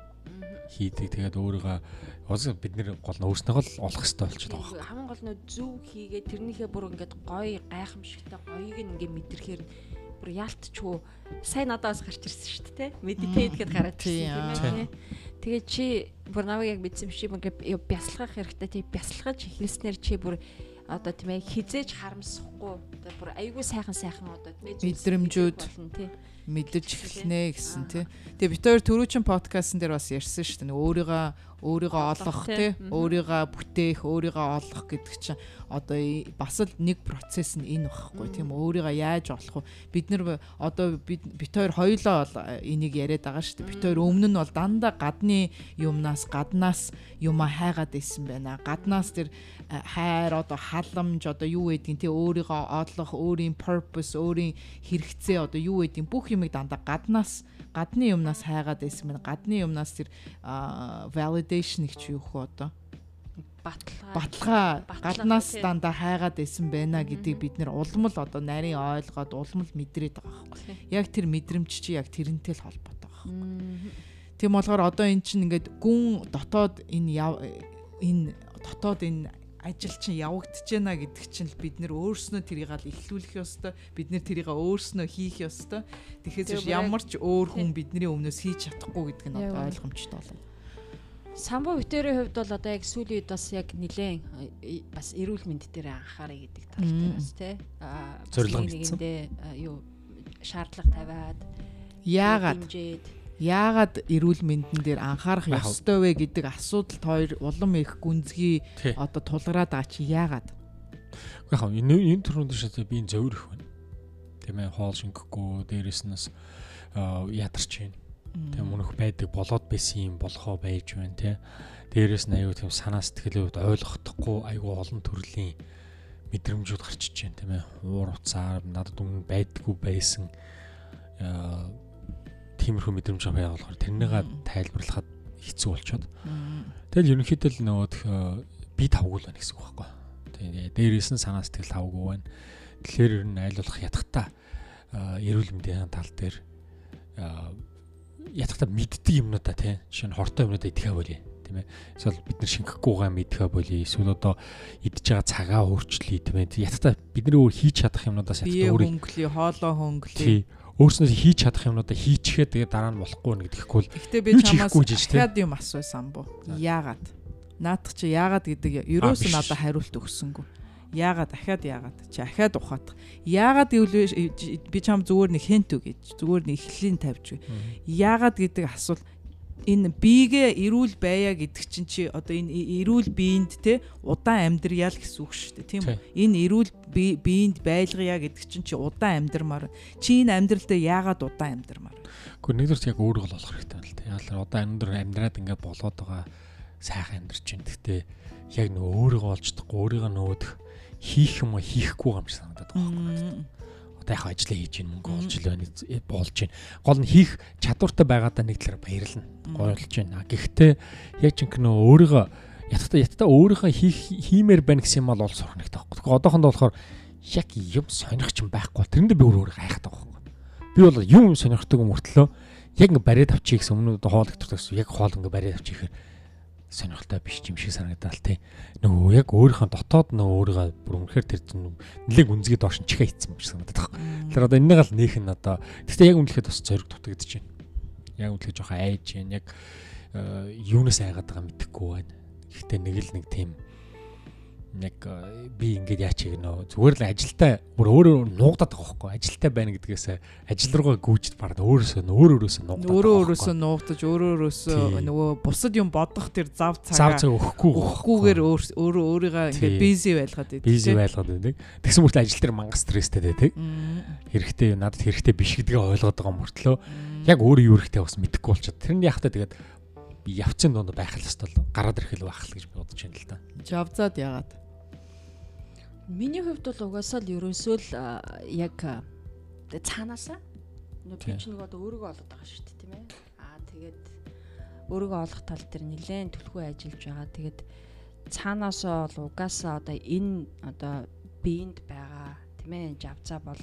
хийдэг. Тэгээд өөрийгөө уусаа бид нэр гол нь өөрснөөгөө л олох хэрэгтэй болчиход байгаа байхгүй. Хамгийн гол нь зөв хийгээд тэрнийхээ бүр ингээд гоё гайхамшигтай гоёг нь ингээд мэдрэхээр бүр яалтчгүй сайн надаас гарч ирсэн шүү дээ. Медитейт гэдээ гараад ирсэн тийм ээ. Тэгээд чи бүр намайг яг мэдсэн биш юм ингээд бясалгах хэрэгтэй тийм бясалгаж эхэлснээр чи бүр одоо тийм ээ хизээж харамсахгүй одоо бүр айгүй сайхан сайхан одоо мэдрэмжүүд тий мэдэж эхэлнэ гэсэн тий. Тэгээ бид хоёр түрүүчэн подкастн дээр бас ярьсан шүү дээ. Өөрийгөө өөрийгөө олох тий. өөрийгөө бүтээх өөрийгөө олох гэдэг чинь одоо бас л нэг процесс нь энэ багхгүй тийм өөрийгөө яаж олох вэ? Бид нар одоо бид бит хоёр хоёлоо энийг яриад байгаа шүү дээ. Бит хоёр өмнө нь бол дандаа гадны юмнаас гаднаас юма хайгаад исэн байна. Гаднаас тэр хайр одоо халамж одоо юу гэдгийг тий. Өөрийгөө олох өөрийн purpose өөрийн хэрэгцээ одоо юу гэдгийг бүх юмыг дандаа гаднаас гадны юмнаас хайгаад байсан байна. Гадны юмнаас тэр validation их ч юу хөө одоо баталгаа гаднаас дандаа хайгаад байсан байна гэдгийг бид нэр улам л одоо нарийн ойлгоод улам л мэдрээд байгаа байхгүй. Яг тэр мэдрэмж чи яг тэрнтэй л холбоотой байгаа. Тийм болохоор одоо эн чинь ингээд гүн дотоод энэ энэ дотоод энэ ажил чинь явагдаж байна гэдэг чинь бид нэр өөрснөө тэрийг л эхлүүлэх ёстой. Бид нэр тэрийг өөрснөө хийх ёстой. Тэгэхээр ямар ч өөр хүн бидний өмнөөс хийж чадахгүй гэдэг нь одоо ойлгомжтой болно. Самбо битэрийн хувьд бол одоо яг сүүлийн үед бас яг нилээн бас эрүүл мэнд дээр анхаарай гэдэг талтай бас тий. Зорилго нэгэндээ юу шаардлага тавиад яагаад яагаад эрүүл мэндэн дээр анхаарах ёстой вэ гэдэг асуудалд хоёр улам их гүнзгий одоо тулгараад байгаа чи яагаад? Яг энэ энэ төрөнд шатаа би зөөрөх байна. Тийм ээ хоол шингэхгүй дээрэс нь ядарч байна. Тийм мөнх байдаг болоод байсан юм болохоо байж байна тий. Дээрэс нь аюу тийм санаа сэтгэлийн хувьд ойлгохдохгүй аюу олон төрлийн мэдрэмжүүд гарчиж байна тийм ээ. Уур уцаар надад өмнө байдггүй байсан тиймэрхүү мэдрэмж аваа болохоор тэрнийгээ тайлбарлахад хэцүү болчиход. Тэгэл ерөнхийдөө л нөгөө би тавгүй л байна гэсэн үг байхгүй. Тэгээ дээрээс нь санаа сэтгэл тавгүй байна. Тэгэхээр ер нь айлуулах ятгахта эрүүл мэндийн тал дээр ятгахта мэддэг юмнуудаа тий. Жишээ нь хортой юмнуудаа идэхэ болий. Тийм ээ. Эсвэл бид нар шингэхгүйгээ мэдхэ болий. Эсвэл одоо идж байгаа цагаа өөрчлөе тийм ээ. Ятта бидний өөр хийж чадах юмнуудаас ятта өөр хөнгөлий, хоолоо хөнгөлий. Өөрснөөс хийж чадах юмнуудаа хийчихээ тэгээ дараа нь болохгүй нэг гэхгүй л. Гэхдээ би чамаас дахиад юм асуусан бо. Яагаад? Наадах чи яагаад гэдэг ерөөс нь надад хариулт өгсөнгөө. Яагаад дахиад яагаад чи ахаад ухаадах. Яагаад гэвэл би чам зүгээр нэг хент үг гэж зүгээр нэг эхлэлийн тавьж. Яагаад гэдэг асуулт энэ биегээ эрүүл байя гэдэг чинь чи одоо энэ эрүүл биеинд те удаан амьдрьяа л гэсэн үг шүү дээ тийм үү? Энэ эрүүл биеинд байлгая гэдэг чинь чи удаан амьдрмаар чи энэ амьдралдаа яагаад удаан амьдрмаар? Гэхдээ нэгдүгээр яг өөрийгөө олох хэрэгтэй байна л те. Яалаа удаан амьдрал амьдраад ингээд болоод байгаа сайхан амьдарч байна гэхдээ яг нөгөө өөрийгөө олж чадахгүй өөрийгөө нөөдөх хийх юм хийхгүй юм шиг санагдаад байгаа байхгүй одоо яг ажиллаа хийж ийн мөнгө олж л байна болж байна. Гол нь хийх чадвартай байгаадаа нэг талаар баярлна. Гойлж байна. Гэхдээ яг ч ингэнэ өөрийгөө ятта ятта өөрийнхөө хийх хиймээр байна гэсэн юм бол ол сурах нэгтэй байхгүй. Тэгэхээр одоохондоо болохоор яг юм сонирхч юм байхгүй. Тэрэндээ би өөрөө гайхаад байгаа байхгүй. Би бол юм сонирхдаг юм өртлөө яг ингээ бариад авчиг гэсэн өмнө хоол өгтөрсөн яг хоол ингээ бариад авчиг гэхээр сонирхолтой биш юм шиг санагдал тий. Нөгөө яг өөрийнхөө дотоод нөгөө өөрийгөө бүр үнэхээр тэр нэлээд үнзгээ доош нь чихээ хийцэн юм шиг санагдаад байна. Тэгэхээр одоо энэнийг л нээх нь одоо гэхдээ яг үнэхээр бас зориг дутагдаж байна. Яг үнэхээр жоохон айж байна. Яг э, юунаас айгаад байгаа мэдэхгүй байна. Гэхдээ нэг л нэг тийм яг э, би ингээд яач гэнэ зүгээр л ажилдаа бүр өөрөө нуугдаад байгаа хөөхгүй. Ажилдаа байна гэдгээс ажил руугаа гүйж бараад өөрөөсөө өөр өөрөөсөө нуугдаад өөрөө өөрөөсөө нуугдаж өөрөө өөрөөсөө нөгөө бусад юм бодох тэр зав цагаа зав цаг өгөхгүй өгөхгүйгээр өөрөө өөрийгөө ингээд бизи байлгаад байдаг бизи байлгаад байдаг. Тэгсэн мөртлөө ажил дээр мангас стресстэй байдаг. Хэрэгтэй надад хэрэгтэй биш гэдгээ ойлгоод байгаа мөртлөө. Яг өөрөө юу хэрэгтэй бас мэдэхгүй болчиход. Тэрний яхахтаа тэгээд явцын донд байх л хэвээр гараад ирэх л байх л гэж бодож байна л да. Жавзаад яагаад? Миний хувьд бол угаасаа л ерөөсөө л яг цаанаасаа би ч нэг одоо өөрийгөө олоод байгаа шүү дээ тийм ээ. Аа тэгээд өөрийгөө олох тал дээр нэлээд төлхөө ажиллаж байгаа. Тэгээд цаанаасаа бол угаасаа одоо энэ одоо биеинд байгаа тийм ээ жавцаа бол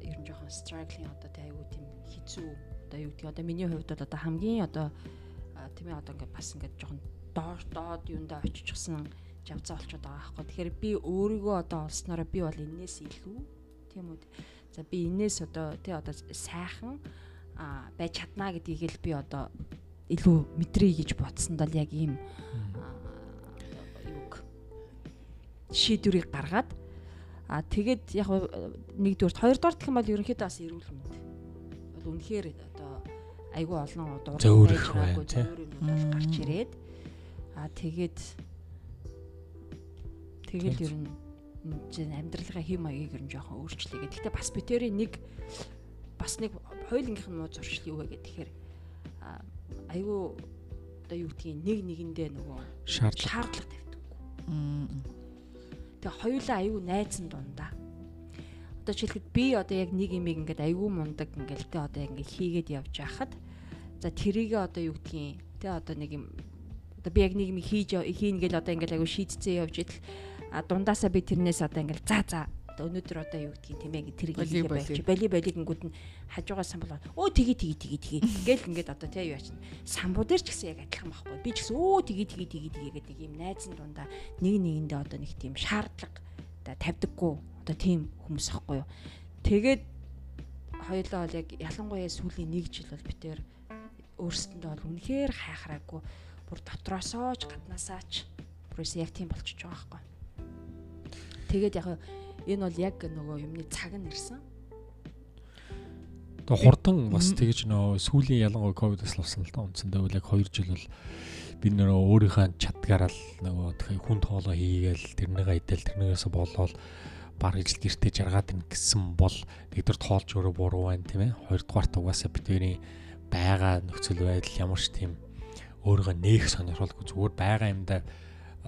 ер нь жоохон struggling одоо тэг айгуу тийм хэцүү одоо юу гэдэг одоо миний хувьд бол одоо хамгийн одоо тийм ээ одоо ингээд бас ингээд жоохон доор доод юундаа очичихсан явцаа болчиход байгаа байхгүй. Тэгэхээр би өөрийгөө одоо олснороо би бол энээс илүү тийм үү. За би энээс одоо тий одоо сайхан а байж чадна гэдгийг л би одоо илүү мэдрээ гэж бодсонд л яг ийм юуг шийдвэрийг гаргаад а тэгээд яг нэгдүгээр хоёрдугаар гэх юм бол ерөнхийдөө бас эрүүл мэнд бол үнэхээр одоо айгүй олон байгаагүй зөвөр юм бол гарч ирээд а тэгээд Тэгэл ер нь чинь амьдралынхаа хэм маягийг ер нь жоохон өөрчлөе. Гэхдээ бас битэрийн нэг бас нэг хоёулынгийнх нь муу зуршил юу вэ гэхээр айгүй одоо юу гэдгийг нэг нэгэндээ нөгөө шаардлага тавьдаггүй. Тэгээ хоёулаа айгүй найзан дундаа. Одоо жишээлбэл би одоо яг нэг имийг ингээд айгүй мундаг ингээл тэ одоо яг ингээд хийгээд явж байхад за тэрийгээ одоо юу гэдгийг тэ одоо нэг юм одоо би яг нэг юм хийж хийн гэл одоо ингээл айгүй шийдцээ явж идэл дундаасаа би тэрнээс одоо ингээл за за. Өнөөдөр одоо юу гэдгийг тийм ээ тэр хийгээ байж боли боли гингүүд нь хажуугаа самбал өө тгий тгий тгий тгий ингээл ингээд одоо тий юу яач самбуу дээр ч гэсэн яг адилхан байхгүй. Би ч гэсэн өө тгий тгий тгий тгий гэдэг ийм найзан дундаа нэг нэгэндээ одоо нэг тийм шаардлага тавьдаггүй. Одоо тийм хүмүүс ахгүй юу. Тэгээд хоёулаа бол яг ялангуяа сүүлийн нэг жил бол битээр өөрсөндөө бол үнэхээр хайхраагүй. Бүр дотроосоо ч гаднаасаач бүрээс яг тийм болчихж байгаа байхгүй Тэгээд яг энэ бол яг нөгөө юмны цаг нь ирсэн. Тэгээ хурдан бас тэгэж нөө сүүлийн ялангуяа ковидос болсон л да үндсэндээ бол яг 2 жил бол би нөө өөрийнхөө чадгаараа л нөгөө тэгэхээр хүн тоолоо хийгээл тэрнийг идэл тэрнээс болоод баг ижил гэртээ жаргаад ин гэсэн бол нэгдүгээр тоолж өөрөө буруу байна тийм ээ. Хоёрдугаарт угаасаа бидний байгаа нөхцөл байдал ямар ч тийм өөрийгөө нээх сонирхолгүй зүгээр байгаа юмдаа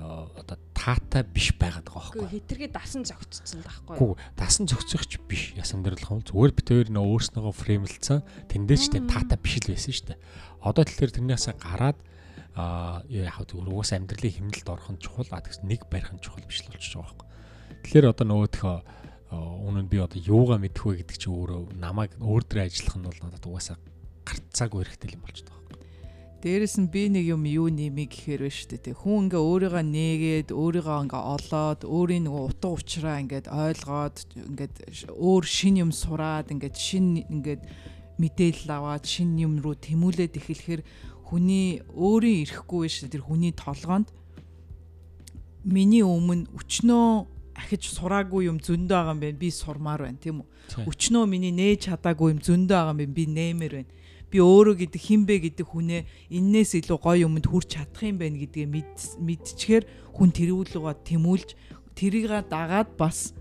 одоо таатай биш байгаад байгаа байхгүй. Хитргээ дасан зөгцсөн л байхгүй. Гүү дасан зөгцөхч биш ясан дэрлэх юм. Зүгээр бит хоёр нөө өөрснөөгөө фреймлцсан тэндээч тийм таатай биш л байсан шүү дээ. Одоо тэгэхээр тэрнээс гараад а яг зүгээр уус амьдралын хэмнэлд орох нь чухал а тэгс нэг барих нь чухал биш л болчихж байгаа байхгүй. Тэгэхээр одоо нөгөөхөө үнэн би одоо юугаа мэдэх вэ гэдэг чинь өөрөө намайг өөр дөр ажиллах нь бол надад угаасаа гарцаагүй хэрэгтэй юм болчиход байгаа. Дээрэс нь би нэг юм юу нэмий гэхээр байна шүү дээ. Хүн ингээ өөрийгөө нээгээд, өөрийгөө ингээ олоод, өөрийн нөгөө утга учраа ингээд ойлгоод, ингээд өөр шин юм сураад, ингээд шин ингээд мэдээлэл аваад шин юм руу тэмүүлээд эхлэхээр хүний өөрийн ирэхгүй биш тэр хүний толгоонд миний өмнө өчнөө ахиж сураагүй юм зөндөө байгаа юм байна. Би сурмаар байна, тийм үү? Өчнөө миний нээж чадаагүй юм зөндөө байгаа юм. Би нэмэр байна би өөрөө гэдэг хинбэ гэдэг хүнээ эннээс илүү гоё юмд хүрч чадах юм байна гэдгээ мэдчихээр хүн тэрүүлгөө тэмүүлж тэрийг дагаад бас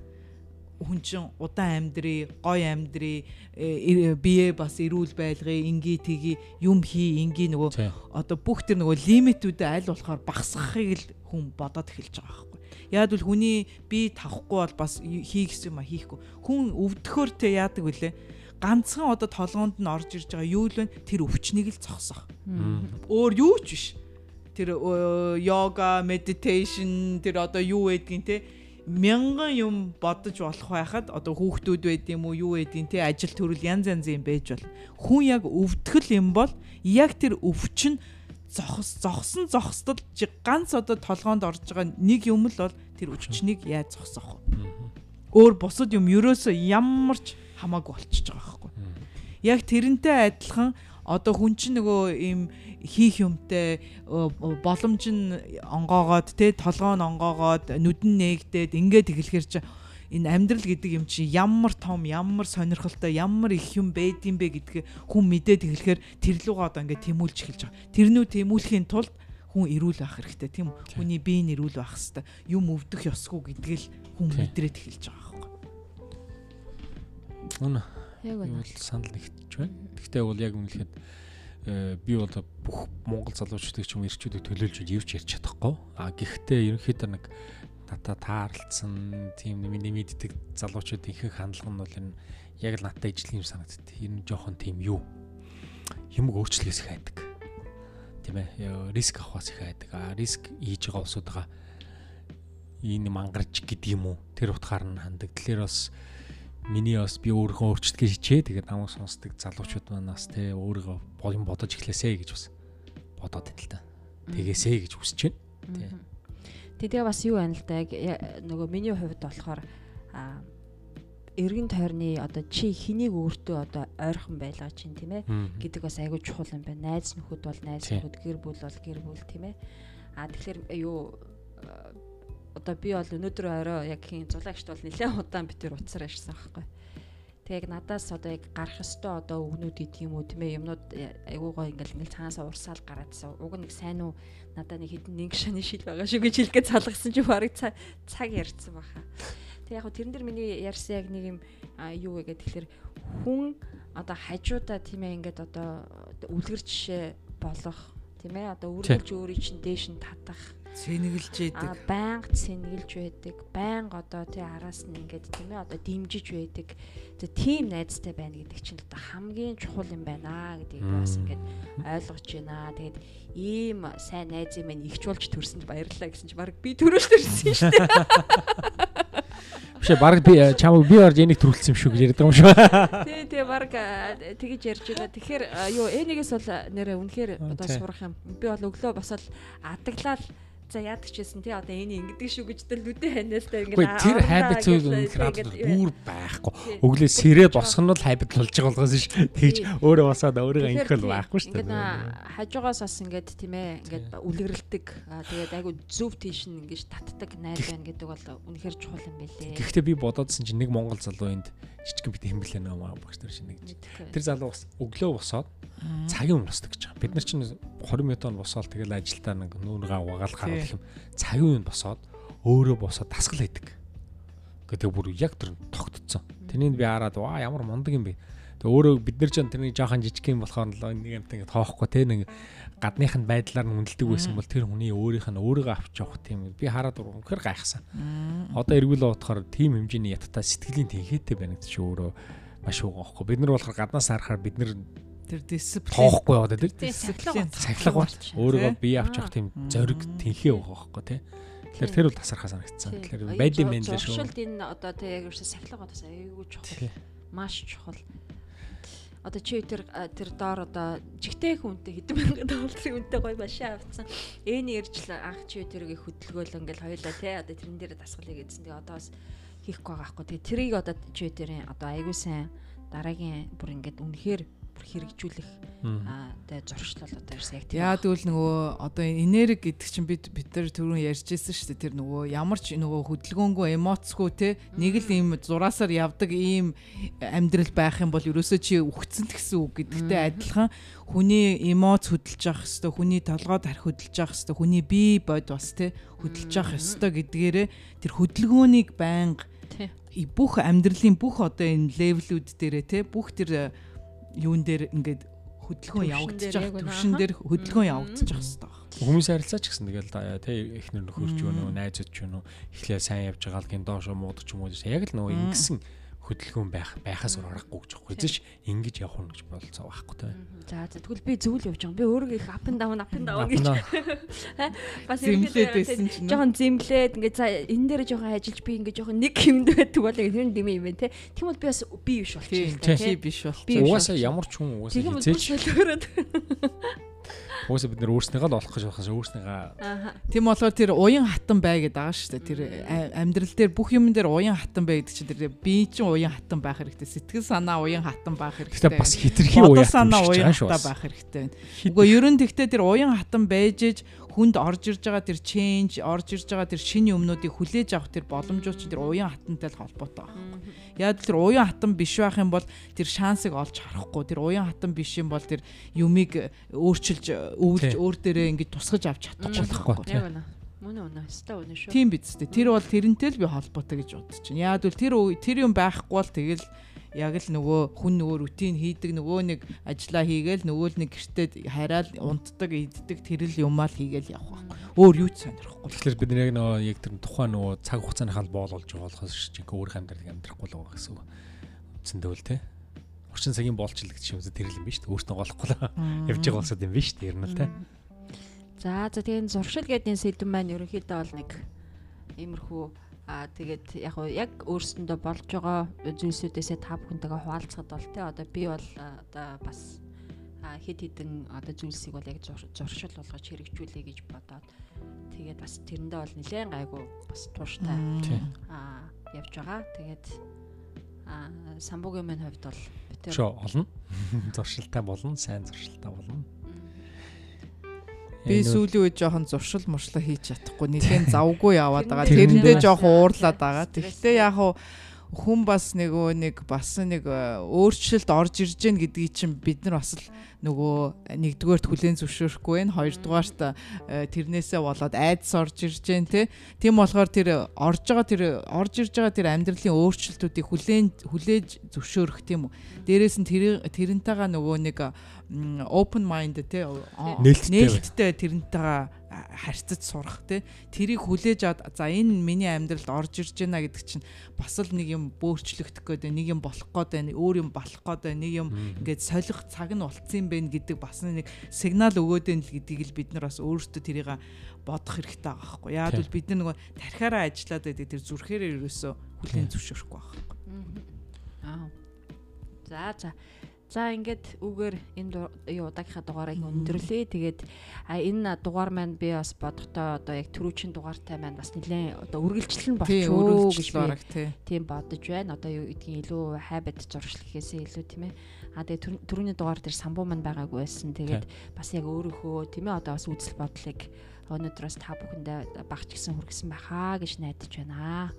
хүн чин удаан амьдрий, гоё амьдрий, э, бие бас эрүүл байлгая, инги тгий, юм хий, инги нөгөө одоо бүх тэр нөгөө лимитүүдээ аль болохоор багасгахыг л хүн бодоод эхэлж байгаа байхгүй. Яг бол хүний би тавхгүй бол бас хийх юм а хийхгүй. Хүн өвдөхөөр тэ яадаг вүлээ ганцхан одоо толгоонд нь орж ирж байгаа юу л вэ? Тэр өвчнийг л зогсоох. Өөр юу ч биш. Тэр йога, meditation тэр одоо юу байдгийг те мянган юм бодож болох байхад одоо хүүхдүүд байд юм уу юу байдгийг те ажил төрөл янз янз юм байж бол хүн яг өвдгөл юм бол яг тэр өвчин зогс зогсон зогсдол ганц одоо толгоонд орж байгаа нэг юм л бол тэр өвчнийг яаж зогсоох вэ? Өөр бусад юм ерөөсөө ямар ч хамаагүй болчихж байгаа байхгүй. Яг тэрнтэй адилхан одоо хүн чинь нөгөө ийм хийх юмтай боломж нь онгоогоод те толгоо нь онгоогоод нүдэн нээгдээд ингээд эхлэхэр чи энэ амьдрал гэдэг юм чи ямар том ямар сонирхолтой ямар их юм байд юм бэ гэдгийг хүн мэдээд эхлэхээр тэр лугаа одоо ингээд тэмүүлж эхэлж байгаа. Тэрнүү тэмүүлэхийн тулд хүн эрүүл байх хэрэгтэй тийм үү? Хүний бие нь эрүүл байх хэрэгтэй. Юм өвдөх ёсгүй гэдгийг л хүн мэдрээд эхэлж байгаа Үнэ. Яг байна. Санал нэгтж байна. Гэхдээ бол яг үнэхээр э, би бол бүх монгол залуучуудыг ч юм ирчүүдийг төлөөлж ивч ярьж чадахгүй. А гэхдээ ерөнхийдөө нэг надаа таарлцсан тийм миний мэддэг залуучууд ихэнх хандлага нь бол энэ яг л надтай ижил юм санагддаг. Энэ жоохон тийм юу? Юмг өөрчлөхөөс их хайдаг. Тийм ээ. Риск авахаас их хайдаг. А риск хийж байгаа улсуудаа энэ мангарч гэдэг юм уу? Тэр утгаар нь хандаг. Тэгэхээр бас миний бас би өөрийнхөө өөрчлөлтийг хичээ тэгээд намайг сонсдог залуучууд маань бас те өөрийгөө болон бодож эхлэсэй гэж бас бодоод байна л та. Тэгээсэй гэж хүсэж байна. Тэгээ бас юу байна л да нөгөө миний хувьд болохоор а эргэн тойрны одоо чи хэнийг өөртөө одоо ойрхон байлгаа чинь тийм ээ гэдэг бас айгүй чухал юм байна. Найз нөхөд бол найз нөхөд, гэр бүл бол гэр бүл тийм ээ. А тэгэхээр юу одоо би бол өнөөдөр орой яг хин зулагчд бол нэлээд удаан битэр утсаар ажилласан байхгүй. Тэг яг надаас одоо яг гарах ёстой одоо өгнүүд гэдэг юм уу тийм ээ юмнууд э, айгуугаа ингээл ингээл цаанасаа урсаал гараадсан. Уг нэг сайн уу надаа нэг хэдэн нэг шаны шил байгаа шүү гэж хэлгээд салгасан чи барыг цаг ярьсан баха. Тэг яг тэрэн дээр миний ярьсан яг нэг юм юу вэ тэгэхээр хүн одоо хажуудаа тийм ээ ингээд одоо үлгэр жишээ болох тийм ээ одоо үргэлж өөрийн чинь дээш нь татах Сэнгэлж байдаг. Байнга сэнгэлж байдаг. Байнга одоо тий араас нь ингээд тийм ээ одоо дэмжиж байдаг. Тэгээ тийм найзтай байна гэдэг чинь одоо хамгийн чухал юм байна гэдгийг бас ингээд ойлгож байна. Тэгээд ийм сайн найз юм ихч болж төрсөнд баярлалаа гэсэн чи баг би төрөөш төрсөн шүү дээ. Биш баг би чамаг би орж энийг төрүүлсэн юм шүү гэж ярьдаг юм шүү. Тий, тий баг тэгэж ярьж байгаа. Тэгэхээр юу энийгээс бол нэрээ үнэхээр одоо сурах юм. Би бол өглөө босоод адаглал За яадаг ч гэсэн тий одоо энэ ингэдэг шүү гэж тэл нүдэ ханаас та ингэ тэр habit зүйл үнэхээр бүр байхгүй. Өглөө сэрээ босох нь л habit болж байгаа болохоос ш тэгж өөрөө босоод өөрийгөө ингэхэл байхгүй шүү дээ. Хажуугаас бас ингээд тийм ээ ингээд үлгэрэлдэг тэгээд айгу зөв тийш нь ингэж татдаг найз байна гэдэг бол үнэхээр чухал юм байлээ. Гэхдээ би бодоодсэн чинь нэг монгол залуу энд жижигэн бит хэмбэлээ нөө багш нар шинэ гэж. Тэр залуу бас өглөө босоод цагийн өмнө босдог гэж байгаа. Бид нар чинь 20 минутаар босоод тэгэл ажилдаа нэг нүүргээ угаал харуулах юм. Цагийн өмнө босоод өөрөө босоод тасгал хийдэг. Гэдэг бүр яг тэр тогтцсон. Тэрнийг би хараад ваа ямар мундаг юм бэ. Тэг өөрөө бид нар ч тэрний жоохон жижиг юм болохоор нэг юмтай ингэ тоохгүй те нэг гадных нь байдлаар нь үнэлдэг байсан бол тэр хүний өөрийнх нь өөрийгөө авч явах тийм би хараад үнэхээр гайхсан. Одоо эргүүл бодохоор тийм хэмжээний яттай сэтгэлийн тэнхээтэй байна гэж өөрөө маш уугаа байхгүй. Бид нар болохоор гаднаас харахаар бид нар тэр дисциплин тоохгүй яваад тэр дисциплин сахилга бол өөрийгөө бие авч явах тийм зориг тэнхээ байгаа байхгүй тий. Тэгэхээр тэр бол тасархаа санагдсан. Тэгэхээр байд юм байна шүү. Туршилт энэ одоо тий яг ерөөсө сахилга бас айгүй чухал. Маш чухал. Одоо чи тэр тэр доор одоо жигтэй хүнтэй хэдэн мянган долларын үнэтэй гоё машин авцсан. Эний иржл анх чи тэрийг хөдөлгөөл ингээл хоёлаа те одоо тэрэн дээр дасгалыг эзэн. Тэгээ одоо бас хийхгүй байгаа хгүй. Тэгээ тэрийг одоо чи тэрийн одоо аягүй сайн дараагийн бүр ингээд үнэхээр хэрэгжүүлэх аа тэгээ зуршлал одоо ерөөс яг тийм. Яа тэгвэл нөгөө одоо энерги гэдэг чинь бид бид нар түрүүн ярьжсэн шүү дээ. Тэр нөгөө ямар ч нөгөө хөдөлгөөнгүй эмоцгүй те нэг л ийм зураасаар явдаг ийм амьдрал байх юм бол ерөөсөө чи үхсэн гэсэн үг. Гэдэгтэй адилхан хүний эмоц хөдөлж явах хэвээр хүний толгой тарих хөдөлж явах хэвээр хүний бие бод бас те хөдөлж явах хэвээр гэдгээрээ тэр хөдөлгөөнийг байнга бүх амьдралын бүх одоо энэ левелүүд дээрээ те бүх тэр юун дээр ингээд хөдөлгөөн явагдаж байгаа төвшин дээр хөдөлгөөн явагдаж байгаа хэвээр байна. Хүмүүс харилцаач гэсэн тэгэл тэ эхнэр нөхөрч юу нөө найзууд ч юу нөө эхлээ сайн явж байгаа л гин доошо муудаж юм уу яг л нөгөө ингэсэн хөдөлгөөн байх байхаас өөр аргагүй гэж байхгүй зэж ингэж явах нь гэж болцоо байхгүй те. За тэгвэл би зөвл явж байгаа. Би өөрөө их up and down up and down гэж. Бас зэмлээдсэн чинь. Жохон зэмлээд ингээ за энэ дээр жохон ажиллаж би ингээ жохон нэг хэмд байдаг бол тэр нь дэмий юм байна те. Тийм бол би бас би биш болчихсон те. биш болчихсон. Угаасаа ямар ч хүн угаасаа хизээч. Уусаа бид нэр өөрснийгаа л олох гэж байхаас өөрснийгаа Тийм болохоор тэр уян хатан бай гэдэг байгаа шүү дээ. Тэр амьдрал дээр бүх юм дээр уян хатан бай гэдэг чинь тэр би чинь уян хатан байх хэрэгтэй. Сэтгэл санаа уян хатан байх хэрэгтэй. Гэтэ бас хитрхи уян хатан байх хэрэгтэй. Үгүй ерөн тэгтээ тэр уян хатан байж хүнд орж ирж байгаа тэр change, орж ирж байгаа тэр шинэ өмнөдийг хүлээж авах тэр боломжууд чинь тэр уян хатантай л холбоотой байна. Яг тэр уян хатан биш байх юм бол тэр шансыг олж харахгүй. Тэр уян хатан биш юм бол тэр юмыг өөрчилж өвлж өөр дээрээ ингэж тусгаж авч чадахгүй. Яг байна. Мөн үнэ өстой үнэ шүү. Тийм биз дээ. Тэр бол тэрнтэй л би холбоотой гэж бодож байна. Яг л тэр тэр юм байхгүй бол тэгэл яг л нөгөө хүн нөгөө рутин хийдэг нөгөө нэг ажиллаа хийгээл нөгөө л нэг гэртээ хараал унтдаг иддэг тэр л юмаа л хийгээл явах байхгүй. Өөр юу ч сонирхгүй. Тэгэхээр бид яг нөгөө яг тэр тухайн нөгөө цаг хугацааны хал боололж байгаа болохоос чинь өөр амьдрал амьдрахгүй л байгаа гэсэн үг. Үндсэндээ л тий. Орчин цагийн боолчлог гэж юм тэр л юм биш үү? Өөртөө голохгүй л явж байгаа болсод юм биш үү? Ер нь л тий. За за тэгээ зуршил гэдэг сэдв маань ерөнхийдөө бол нэг иймэрхүү Аа тэгээд яг яг өөрсөндөө болж байгаа зүйлсүүдээсээ та бүхэнтэйгээ хуваалцахад бол те одоо би бол одоо бас хэд хэдэн одоо зүйлсийг бол яг зуршил болгож хэрэгжүүлэе гэж бодоод тэгээд бас тэрэндээ бол нэлээд гайгүй бас тууштай аа явж байгаа. Тэгээд аа самбугийн минь хувьд бол би тэр олно. Зуршилтай болно, сайн зуршилтай болно. Би сүүлийн үед жоохон зуршил муршлаа хийж чадахгүй. Нэгэн завгүй яваад байгаа. Тэрэндээ жоохон уурлаад байгаа. Тэгэхдээ яг хуу хүн бас нөгөө нэг бас нэг өөрчлөлт орж ирж гэн гэдгийг чинь бид нар бас л нөгөө нэгдүгээрт хүлэн зөвшөөрөхгүй байх хоёрдугаарт тэрнээсээ болоод айдас орж ирж гэн те тийм болохоор тэр орж байгаа тэр орж ирж байгаа тэр амьдралын өөрчлөлтүүдийг хүлээн хүлээж зөвшөөрөх тийм үү. Дээрээс нь тэр тэрнтэйгээ нөгөө нэг open mind те нээлттэй тэрнтэйгээ харьцаж сурах те. Тэрийг хүлээж аваад за энэ миний амьдралд орж ирж байна гэдэг чинь бас л нэг юм бөөрчлөгдөх гээд нэг юм болох гээд байна өөр юм болох гээд байна нэг юм ингээд солих цаг нь болцсон байх гэдэг бас нэг сигнал өгөөд байна л гэдгийг л бид нар бас өөрсдөө тэрийг бодох хэрэгтэй байгаа байхгүй. Яад бол бид нар нөгөө тархиараа ажиллаад байдаг тэр зүрхээрээ ерөөсөө хүлэн зөвшөөрөхгүй байгаа байхгүй. Аа за за За ингээд үгээр энэ юу удаагийнхаа дугаарыг өндөрлөе. Тэгээд энэ дугаар маань би бас бодохдоо одоо яг түрүүчийн дугаартай маань бас нэлээд одоо үргэлжлэл болчихоо гэж би тийм бодож байна. Одоо юу гэдгийг илүү хайбад зуршил гэхээсээ илүү тийм ээ. А тэгээд түрүүний дугаар дээр самбуу маань байгаагүй байсан. Тэгээд бас яг өөрийнхөө тийм ээ одоо бас үзэл бодлыг өнөөдрөөс та бүхэндээ багч гисэн хүргэсэн байхаа гэж найдаж байна.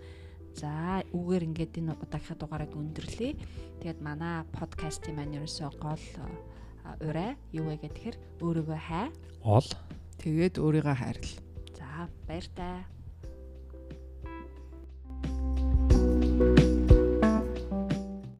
За үүгээр ингээд энэ удаагийнхаа дугаарыг өндөрлөе. Тэгээд манай подкастын маань ерөөсөө гол урай юу вэ гэхээр өөрийгөө хай. Ол. Тэгээд өөрийгөө хайрл. За баяр таа.